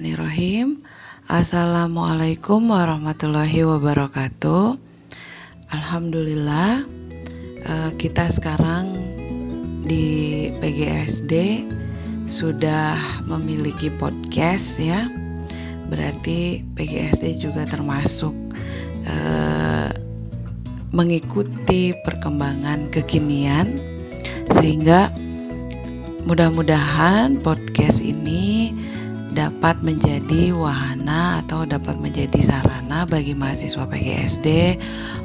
Bismillahirrahmanirrahim. Assalamualaikum warahmatullahi wabarakatuh. Alhamdulillah eh, kita sekarang di PGSD sudah memiliki podcast ya. Berarti PGSD juga termasuk eh, mengikuti perkembangan kekinian sehingga mudah-mudahan podcast ini dapat menjadi wahana atau dapat menjadi sarana bagi mahasiswa PGSD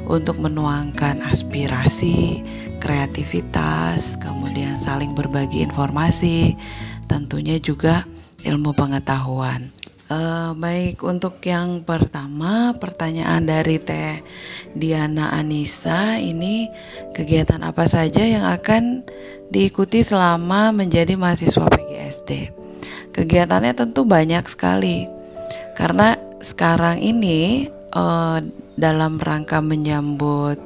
untuk menuangkan aspirasi, kreativitas, kemudian saling berbagi informasi, tentunya juga ilmu pengetahuan. Uh, baik untuk yang pertama pertanyaan dari Teh Diana Anissa ini kegiatan apa saja yang akan diikuti selama menjadi mahasiswa PGSD? Kegiatannya tentu banyak sekali. Karena sekarang ini uh, dalam rangka menyambut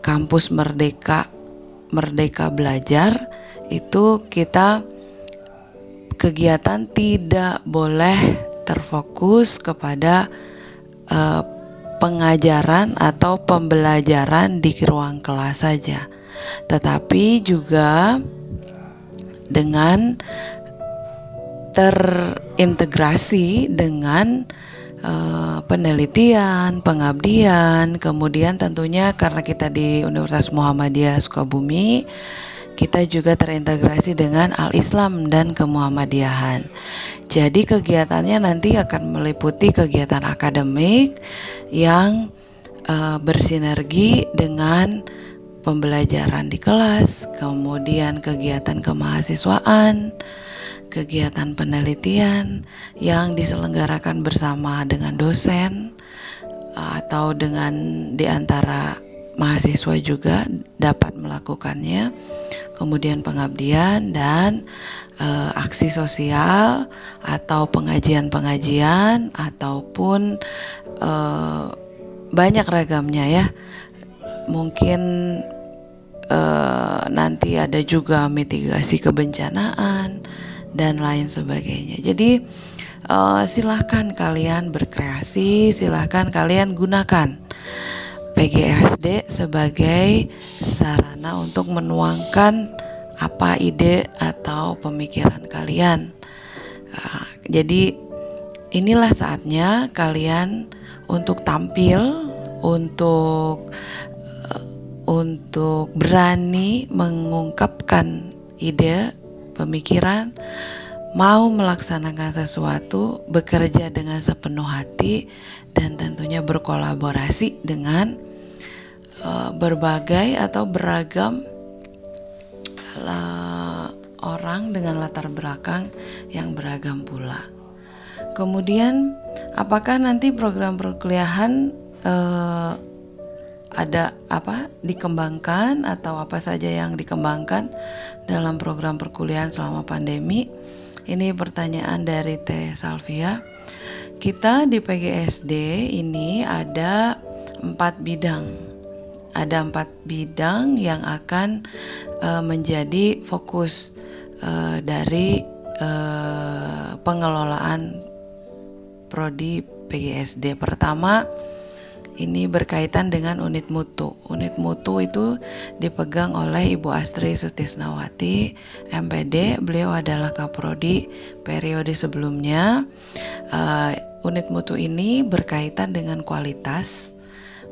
kampus merdeka merdeka belajar itu kita kegiatan tidak boleh terfokus kepada uh, pengajaran atau pembelajaran di ruang kelas saja. Tetapi juga dengan terintegrasi dengan uh, penelitian, pengabdian, kemudian tentunya karena kita di Universitas Muhammadiyah Sukabumi, kita juga terintegrasi dengan Al-Islam dan kemuhammadiyahan. Jadi kegiatannya nanti akan meliputi kegiatan akademik yang uh, bersinergi dengan pembelajaran di kelas, kemudian kegiatan kemahasiswaan, kegiatan penelitian yang diselenggarakan bersama dengan dosen atau dengan di antara mahasiswa juga dapat melakukannya. Kemudian pengabdian dan e, aksi sosial atau pengajian-pengajian ataupun e, banyak ragamnya ya. Mungkin e, nanti ada juga mitigasi kebencanaan dan lain sebagainya. Jadi uh, silahkan kalian berkreasi, silahkan kalian gunakan PGSD sebagai sarana untuk menuangkan apa ide atau pemikiran kalian. Uh, jadi inilah saatnya kalian untuk tampil, untuk uh, untuk berani mengungkapkan ide pemikiran, mau melaksanakan sesuatu, bekerja dengan sepenuh hati, dan tentunya berkolaborasi dengan uh, berbagai atau beragam uh, orang dengan latar belakang yang beragam pula. Kemudian, apakah nanti program perkuliahan uh, ada apa dikembangkan atau apa saja yang dikembangkan dalam program perkuliahan selama pandemi? Ini pertanyaan dari Teh Salvia. Kita di PGSD ini ada empat bidang. Ada empat bidang yang akan uh, menjadi fokus uh, dari uh, pengelolaan prodi PGSD. Pertama ini berkaitan dengan unit mutu. Unit mutu itu dipegang oleh Ibu Astri Sutisnawati, MPD. Beliau adalah kaprodi periode sebelumnya. Uh, unit mutu ini berkaitan dengan kualitas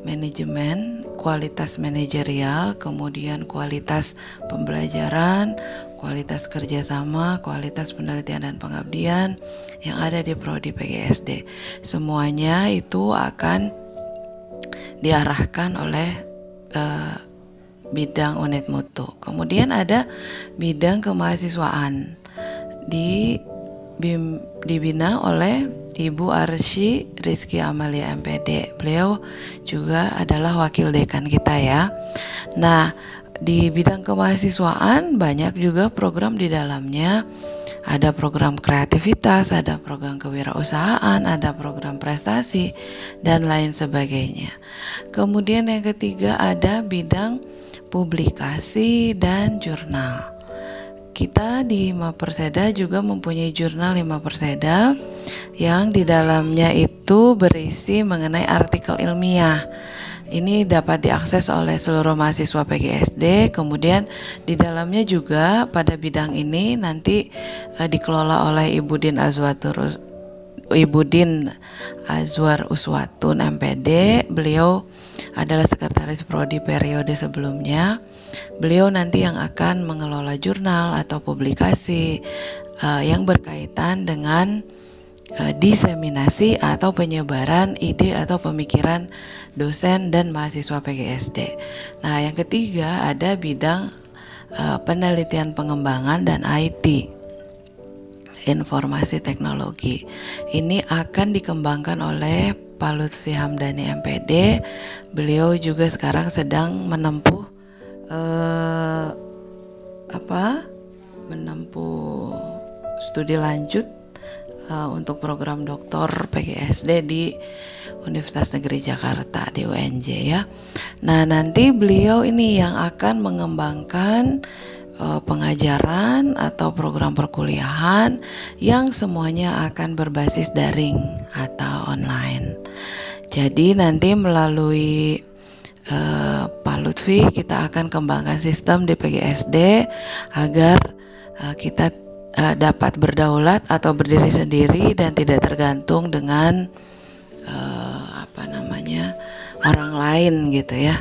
manajemen, kualitas manajerial, kemudian kualitas pembelajaran, kualitas kerjasama, kualitas penelitian dan pengabdian yang ada di prodi PGSD. Semuanya itu akan diarahkan oleh uh, bidang unit mutu. Kemudian ada bidang kemahasiswaan di bim, dibina oleh Ibu Arsy Rizky Amalia MPD. Beliau juga adalah wakil dekan kita ya. Nah, di bidang kemahasiswaan banyak juga program di dalamnya. Ada program kreativitas, ada program kewirausahaan, ada program prestasi dan lain sebagainya. Kemudian yang ketiga ada bidang publikasi dan jurnal. Kita di Perseda juga mempunyai jurnal Perseda yang di dalamnya itu berisi mengenai artikel ilmiah. Ini dapat diakses oleh seluruh mahasiswa PGSD. Kemudian di dalamnya juga pada bidang ini nanti uh, dikelola oleh Ibu Din Azwatur Ibu Din Azwar Uswatun MPD. Beliau adalah sekretaris prodi periode sebelumnya. Beliau nanti yang akan mengelola jurnal atau publikasi uh, yang berkaitan dengan uh, diseminasi atau penyebaran ide atau pemikiran dosen dan mahasiswa PGSD. Nah, yang ketiga ada bidang uh, penelitian pengembangan dan IT informasi teknologi. Ini akan dikembangkan oleh Pak Lutfi Hamdani MPD. Beliau juga sekarang sedang menempuh eh, apa? Menempuh studi lanjut uh, untuk program doktor PGSD di Universitas Negeri Jakarta di UNJ ya. Nah, nanti beliau ini yang akan mengembangkan uh, pengajaran atau program perkuliahan yang semuanya akan berbasis daring atau online. Jadi nanti melalui uh, Pak Lutfi kita akan kembangkan sistem di PGSD agar uh, kita uh, dapat berdaulat atau berdiri sendiri dan tidak tergantung dengan uh, apa namanya orang lain gitu ya.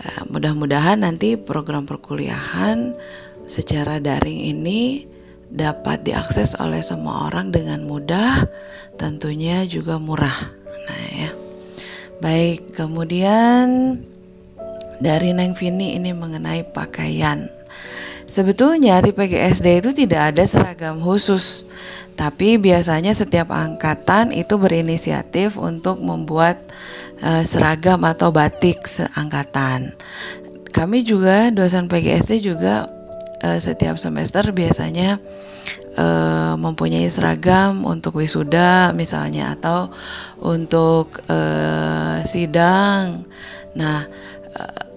Eh, mudah-mudahan nanti program perkuliahan secara daring ini dapat diakses oleh semua orang dengan mudah, tentunya juga murah. Nah, ya. Baik, kemudian dari Neng Vini ini mengenai pakaian. Sebetulnya di PGSD itu tidak ada seragam khusus, tapi biasanya setiap angkatan itu berinisiatif untuk membuat uh, seragam atau batik seangkatan. Kami juga dosen PGSD juga uh, setiap semester biasanya uh, mempunyai seragam untuk wisuda misalnya atau untuk sidang. Nah,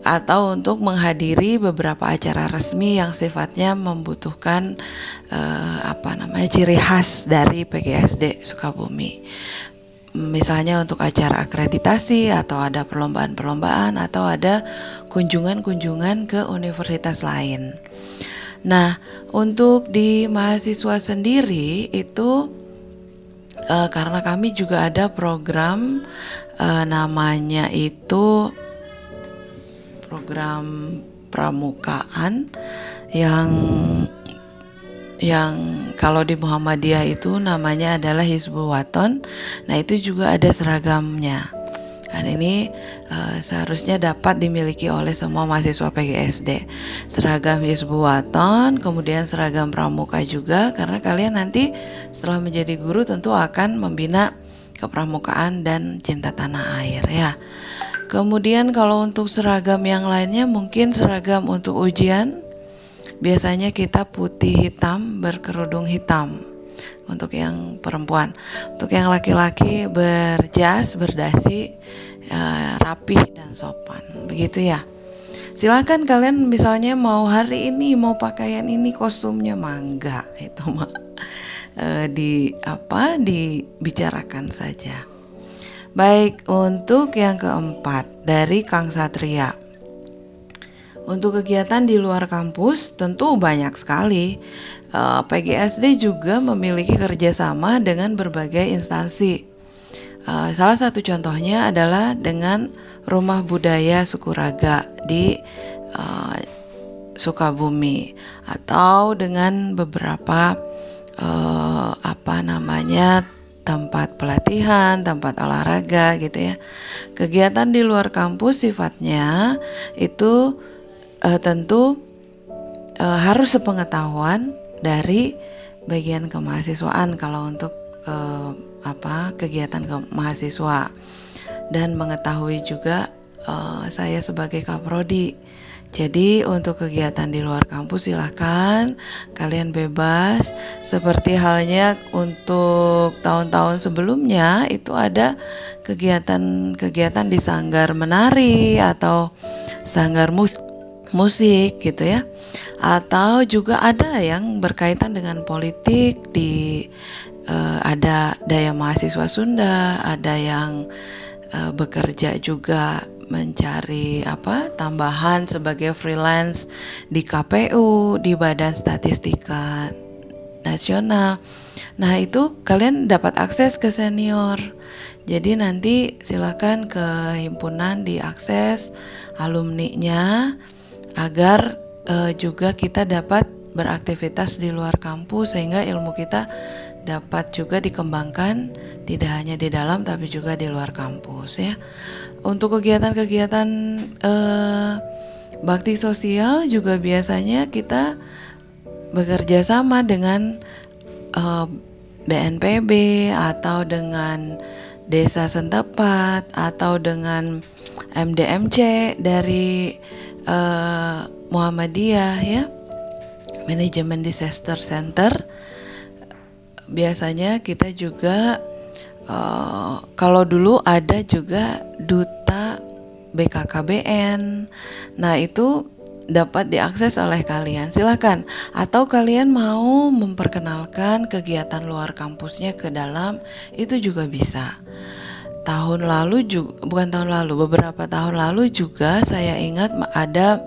atau untuk menghadiri beberapa acara resmi yang sifatnya membutuhkan uh, apa namanya ciri khas dari PGSD Sukabumi misalnya untuk acara akreditasi atau ada perlombaan-perlombaan atau ada kunjungan-kunjungan ke universitas lain. Nah, untuk di mahasiswa sendiri itu uh, karena kami juga ada program uh, namanya itu program pramukaan yang yang kalau di Muhammadiyah itu namanya adalah Hizbul Waton. Nah, itu juga ada seragamnya. Dan ini uh, seharusnya dapat dimiliki oleh semua mahasiswa PGSD. Seragam Hizbul Waton, kemudian seragam pramuka juga karena kalian nanti setelah menjadi guru tentu akan membina kepramukaan dan cinta tanah air ya. Kemudian kalau untuk seragam yang lainnya mungkin seragam untuk ujian biasanya kita putih hitam berkerudung hitam untuk yang perempuan. Untuk yang laki-laki berjas, berdasi, uh, rapih dan sopan. Begitu ya. Silakan kalian misalnya mau hari ini mau pakaian ini kostumnya mangga itu mah uh, di apa dibicarakan saja. Baik, untuk yang keempat dari Kang Satria. Untuk kegiatan di luar kampus tentu banyak sekali. Eh, PGSD juga memiliki kerjasama dengan berbagai instansi. Eh, salah satu contohnya adalah dengan Rumah Budaya Sukuraga di eh, Sukabumi atau dengan beberapa apa namanya tempat pelatihan, tempat olahraga gitu ya. Kegiatan di luar kampus sifatnya itu uh, tentu uh, harus sepengetahuan dari bagian kemahasiswaan kalau untuk uh, apa kegiatan ke mahasiswa dan mengetahui juga saya sebagai kaprodi. Jadi untuk kegiatan di luar kampus silahkan. Kalian bebas. Seperti halnya untuk tahun-tahun sebelumnya itu ada kegiatan-kegiatan di sanggar menari atau sanggar mus musik gitu ya. Atau juga ada yang berkaitan dengan politik di uh, ada daya mahasiswa Sunda, ada yang uh, bekerja juga mencari apa tambahan sebagai freelance di KPU, di Badan Statistika Nasional. Nah, itu kalian dapat akses ke senior. Jadi nanti silakan ke himpunan diakses alumni-nya agar uh, juga kita dapat beraktivitas di luar kampus sehingga ilmu kita dapat juga dikembangkan tidak hanya di dalam tapi juga di luar kampus ya. Untuk kegiatan-kegiatan eh, bakti sosial juga biasanya kita bekerja sama dengan eh, BNPB atau dengan desa setempat atau dengan MDMC dari eh, Muhammadiyah ya. Manajemen disaster center. Biasanya kita juga uh, kalau dulu ada juga duta BKKBN nah itu dapat diakses oleh kalian. Silahkan atau kalian mau memperkenalkan kegiatan luar kampusnya ke dalam itu juga bisa. Tahun lalu juga bukan tahun lalu beberapa tahun lalu juga saya ingat ada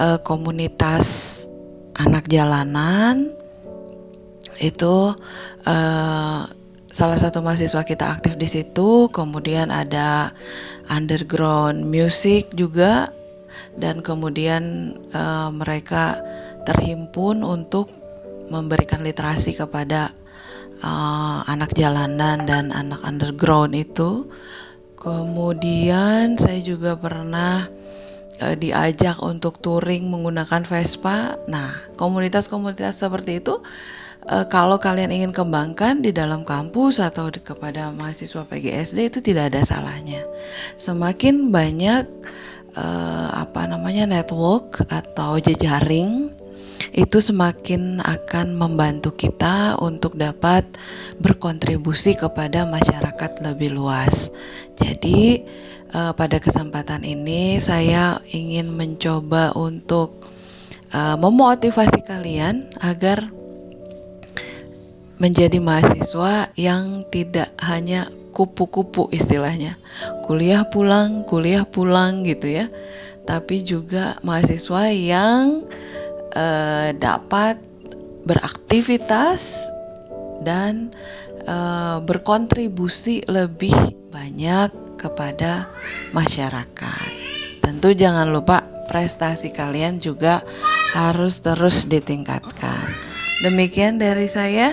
uh, komunitas anak jalanan. Itu uh, salah satu mahasiswa kita aktif di situ kemudian ada underground music juga dan kemudian uh, mereka terhimpun untuk memberikan literasi kepada uh, anak jalanan dan anak underground itu kemudian saya juga pernah uh, diajak untuk touring menggunakan Vespa. Nah, komunitas-komunitas seperti itu uh, kalau kalian ingin kembangkan di dalam kampus atau di, kepada mahasiswa PGSD itu tidak ada salahnya. Semakin banyak uh, apa namanya network atau jejaring itu semakin akan membantu kita untuk dapat berkontribusi kepada masyarakat lebih luas. Jadi uh, pada kesempatan ini saya ingin mencoba untuk memotivasi kalian agar menjadi mahasiswa yang tidak hanya kupu-kupu istilahnya. Kuliah pulang, kuliah pulang gitu ya. Tapi juga mahasiswa yang uh, dapat beraktivitas dan uh, berkontribusi lebih banyak kepada masyarakat. Tentu jangan lupa prestasi kalian juga harus terus ditingkatkan. Demikian dari saya.